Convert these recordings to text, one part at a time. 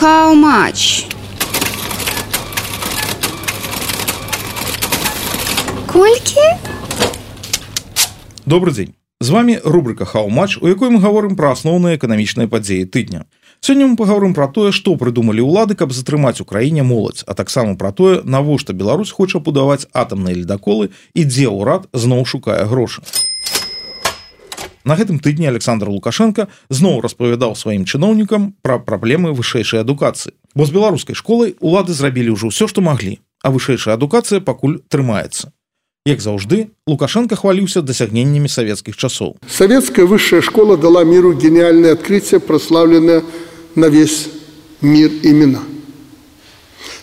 How much? Колькі? Добры дзень з вами рубрика хау-матч у якой мы гаворым пра асноўныя эканамічныя падзеі тыдня сёння мы паговорым пра тое што прыдумалі ўлады каб затрымаць у краіне моладзь а таксама пра тое навошта Беларусь хоча будаваць атамныя ледаколы і дзе ўрад зноў шукае грошы На гэтым тыдні Александр Лукашенко зноў распавядаў сваім чыноўнікам пра праблемы вышэйшай адукацыі бо з беларускай школай улады зрабілі ўжо ўсё што маглі а вышэйшая адукацыя пакуль трымаецца Як заўжды лукашенко хваліўся дасягненнямі савецкіх часоў. Советская высшая школа дала миру гениальное открытие прославленное на весь мир имена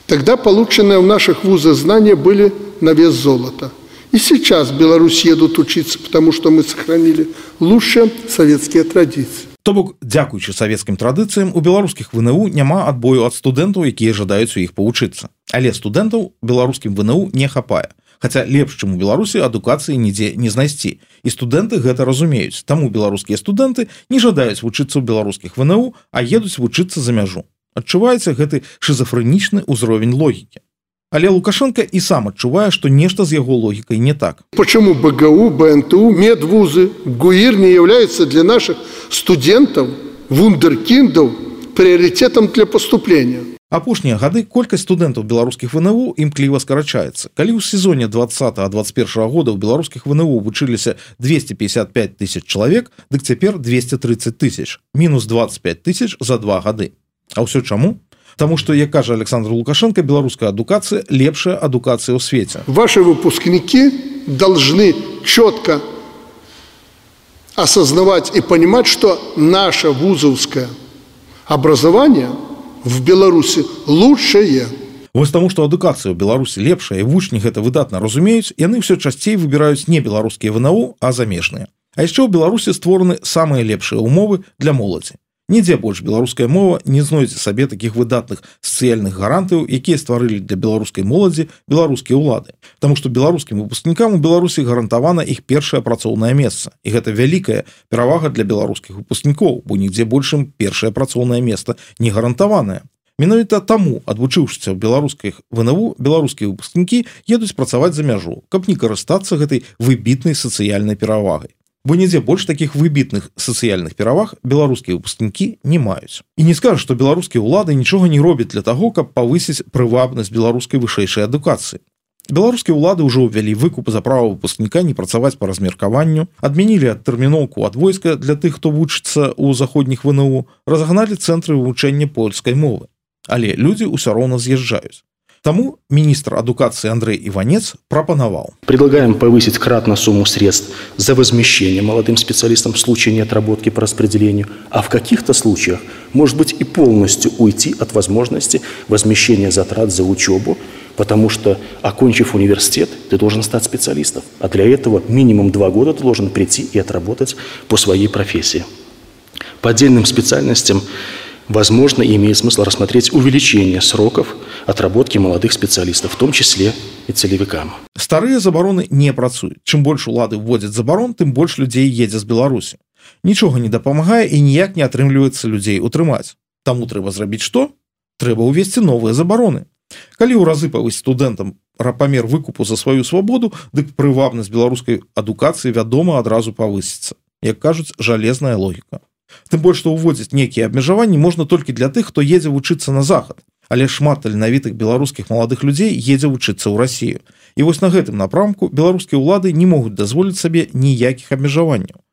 тогда полученные в наших вузах знания были на вес золота и сейчас в беларусь едут учиться потому что мы сохранили лучшие советские традиции. То бок дзякуючы савецкім традыцыям у беларускіх вНУ няма адбою ад студэнтаў якія жадаюць у іх павучыцца. Але студэнтаў беларускім вНУ не хапае. Хаця лепш чым у беларусі адукацыі нідзе не знайсці. І студэнты гэта разумеюць. Таму беларускія студэнты не жадаюць вучыцца ў беларускіх вНУ а едуць вучыцца за мяжу. Адчуваецца гэты шизофрэнічны ўзровень логікі але лукашенко і сам адчувае што нешта з яго логікай не так. Почему бгу бнту медвузы гуир не является для наших студентов вундеркиндов приоритетом для поступления? Апошнія гады колькасць студэнтаў беларускіх вНУ імкліва скарачаецца. Калі ў сезоне 20 21 года ў беларускіх вНУ вучыліся 255 тысяч чалавек дык цяпер 230 тысяч мінус 25 тысяч за два гады. А ўсё чаму Таму што як кажа Александр лукашенко беларуская адукацыя лепшая адукацыя ў свеце ваши выпускники должны четко осознавать и понимать что наше вузовское образование в Беларуси лучшее. Вось таму што адукацыя ў беларусі лепшая і вучні гэта выдатна разумеюць яны ўсё часцей выбіраюць не беларускія вНУ а замежныя А яшчэ ў беларусі створаны самыя лепшыя умовы для моладзі нідзе больш беларуская мова не знойдзе сабе такіх выдатных сацыяльных гарантыяў якія стварылі для беларускай моладзі беларускія ўлады. Таму што беларускім выпускнікам у беларусі гарантавана іх першае працоўнае месца. І гэта вялікая перавага для беларускіх выпускнікоў бо нідзе большым першае працоўнае место не гарантаванае. Менавіта таму адвучыўшыся ў беларускіх вНУ беларускія выпускнікі едуць працаваць за мяжу каб не карыстацца гэтай выбітнай сацыяльнай перавагай бо нідзе больш таких выбітных сацыяльных пераваг беларускія выпускнікі не маюць і не скажа што беларускія ўлады нічога не робяць для таго каб павысіць прывабнасць беларускай вышэйшай адукацыі беларускія ўлады ўжо ўвялі выкуп за права выпускніка не працаваць по размеркаванню адмянілі адтэрміноўку ад войска для тых хто вучыцца ў заходніх вНУ разгналі цэнтры вывучэння польскай мовы. Але людзі ўсё роўна з'язджаюць Тому министр адукации Андрей Иванец пропановал. Предлагаем повысить кратно сумму средств за возмещение молодым специалистам в случае неотработки по распределению, а в каких-то случаях, может быть, и полностью уйти от возможности возмещения затрат за учебу, потому что, окончив университет, ты должен стать специалистом. А для этого минимум два года ты должен прийти и отработать по своей профессии. По отдельным специальностям возможно, имеет смысл рассмотреть увеличение сроков отработки молодых специалистов, в том числе и целевикам. Старые забароны не працуюць. Чым больш улады вводзяць забарон, тым больш людзей едзе з Беларусі. Нічога не дапамагае і ніяк не атрымліваецца людзей утрымаць. Таму трэба зрабіць што? Трэба ўвесці новыя забароны. Калі ў разы павысь студэнтам рапамер выкупу за сваю свабоду, дык прывабнасць беларускай адукацыі вядома адразу павысіцца. Як кажуць, жалезная логіка. Тым больш што ўводзіць нейкія абмежаванні можна толькі для тых, хто едзе вучыцца на захад. Але шмат таленавітых беларускіх маладых людзей едзе вучыцца ў Расію. І вось на гэтым напрамку беларускія ўлады не могуць дазволіць сабе ніякіх абмежаванняў.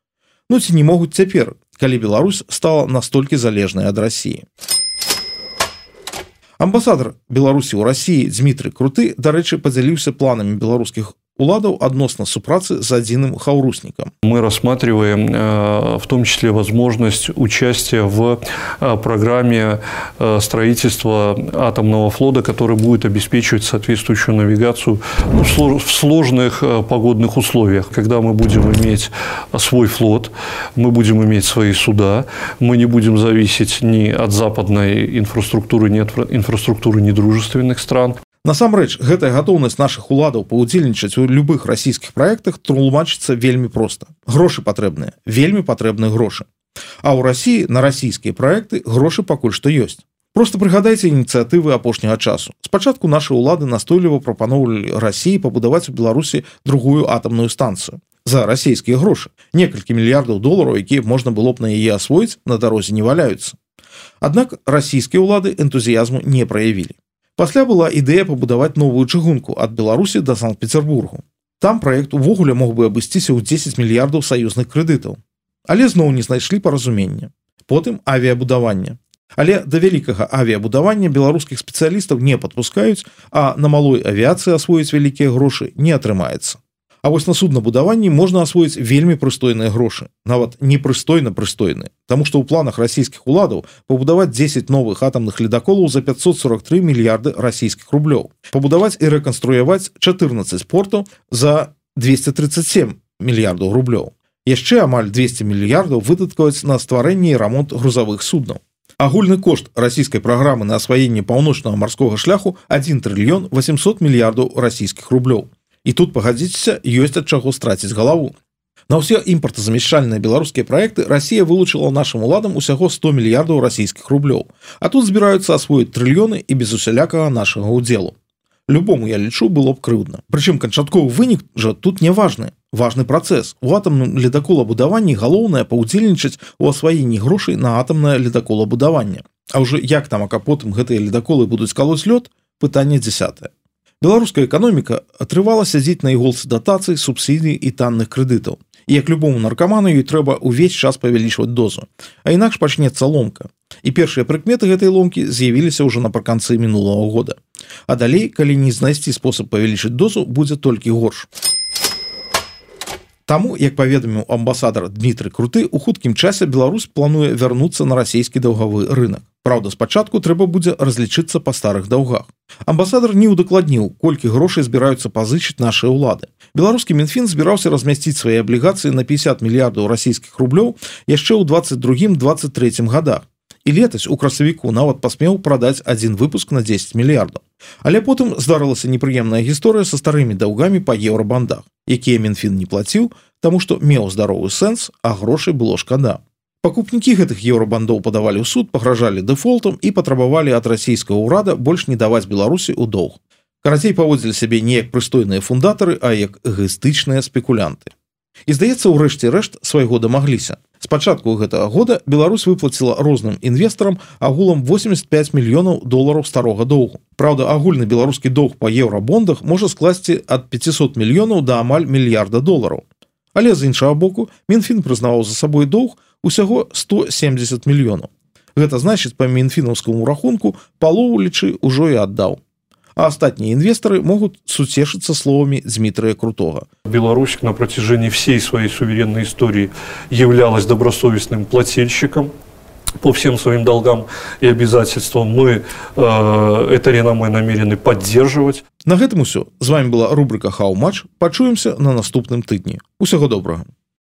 Ну ці не могуць цяпер, калі Беларусь стала настолькі залежнай ад рассіі. Амбасадар Беларусі ў рассіі Дмітрый круты, дарэчы, падзяліўся планамі беларускіх уладаў адносна супрацы з адзіным хаўруснікам. Мы рассматриваем э, в том числе возможность участия в э, программе э, строительства атомного флота, который будет обеспечивать соответствующую навигацию в сложных погодных условиях. Когда мы будем иметь свой флот, мы будем иметь свои суда, мы не будем зависеть ни от западной инфраструктуры, ни от инфраструктуры недружественных стран. Насамрэч гэтая гатоўнасць наших уладаў паўдзельнічаць у любых расійскіх праектах тлумачыцца вельмі проста. Грошы патрэбныя вельмі патрэбныя грошы. А ў Росіі на расійскія праекты грошы пакуль што ёсць. Просто прыгадайце ініцыятывы апошняга часу. Спачатку нашы ўлады настойліва прапаноўвалі рассіі пабудаваць у беларусі другую атамную станцыю за расійскія грошы. Некалькі мільярдаў долараў якія можна было б на яе асвоіць на дарозе не валяюцца. Аднак расійскія ўлады энтузіязму не праявілі пасля была ідэя пабудаваць новую чыгунку ад беларусі да санкт-петербургу там проект увогуле мог бы абысціся ў 10 мільярдаў саюзных крэдытаў. Але зноў не знайшлі паразумення. Потым авіабудавання Але да вялікага авіабудавання беларускіх спецыялістаў не падпускаюць, а на малой авіяцыі асвоіць вялікія грошы не атрымаецца. А вось на суднабудаванні можна асвоіць вельмі прыстойныя грошы, нават непрыстойна прыстойны, Таму што ў планах расійскіх уладаў пабудаваць 10 новых атамных ледаколаў за 543 мільярды расійскіх рублёў, пабудаваць і рэканструяваць 14 портаў за 237 мільярдаў рублёў. Яшчэ амаль 200 мільярдаў выдаткаваць на стварэнне і рамонт грузавых суднаў. Агульны кошт расійскай праграмы на асваенне паўночнага марскога шляху 1 трыльён 800 мільярдаў расійскіх рублёў і тут пагадзіцеся ёсць ад чаго страціць галаву. На ўсе імпартазамяшчальныя беларускія праекты Росія вылучыла нашим уладам усяго 100 мільярдаў расійскіх рублёў. А тут збіраюцца асвоіць трыльёны і без усялякага нашага удзелу любому я лічу было б крыўдна. Прычым канчатковы вынік жа тут не важны важны працэс. У атамным ледаколабудаванні галоўнае паўдзельнічаць у асваенні грошай на атамнае ледаколабудаванне. А ўжо як там ака потым гэтыя ледаколы будуць калоць лёд пытанне 10 беларуская эканоміка атрывала сядзіць на іголцы датацый субсідый і танных крэдытаў. Як любому наркаману ёй трэба ўвесь час павялічваць дозу. А інакш пачнецца ломка. І першыя прыкметы гэтай ломкі з'явіліся ўжо напрыканцы мінулого года. А далей калі не знайсці спосаб павялічыць дозу будзе толькі горш. Таму як паведаміў амбасадар Дмітрый круты у хуткім часе Беларусь плануе вярнуцца на расійскі даўгавы рынок Праўда спачатку трэба будзе разлічыцца па старых даўгах. Амбасадар не ўдакладніў колькі грошай збіраюцца пазычыць нашыя ўлады. Беларускі мінфін збіраўся размясціць свае аблігацыі на 50 мільярдаў расійскіх рублёў яшчэ ў 22 23 годах і летась у красавіку нават пасмеў прадаць один выпуск на 10 мільярдаў. Але потым здарылася непрыемная гісторыя са старымі даўгамі па еўрабандах, якія Мінфін не плаціў, таму што меў здаровы сэнс, а грошай было шкада. Пакупнікі гэтых еўрабандоў падавалі ў суд, пагражалі дэфолтам і патрабавалі ад расійскага ўрада больш не даваць Беларусі ў доўг. Карацей паводзілі сябе не як прыстойныя фундатары, а як эгастычныя спекулянты. І здаецца, урэшце рэшт свайго дамагліся спачатку гэтага года Беларусь выплаціла розным інвестарам агулам 85 мільёнаў долараў старога доўгу Праўда агульны беларускі доўг па еўрабондах можа скласці ад 500 мільёнаў да амаль мільярда долараў але з іншага боку мінфін прызнаваў за сабой доўг усяго 170 мільёнаў. Гэта значыць па мінфінаўскаму рахунку палову лічы ўжо і аддаў. А астатнія інвестары могуць суцешыцца словамі Дмітрия крутого Беларусь на протяжении всей своей суверенной истории являлась добросовестным плательщиком по всем своим долгам и обязательствам. Мы э, это реноме намерены поддерживать на гэтым усё. З вами была рубрика хау матч пачуемся на наступным тыдні. Усяго добрага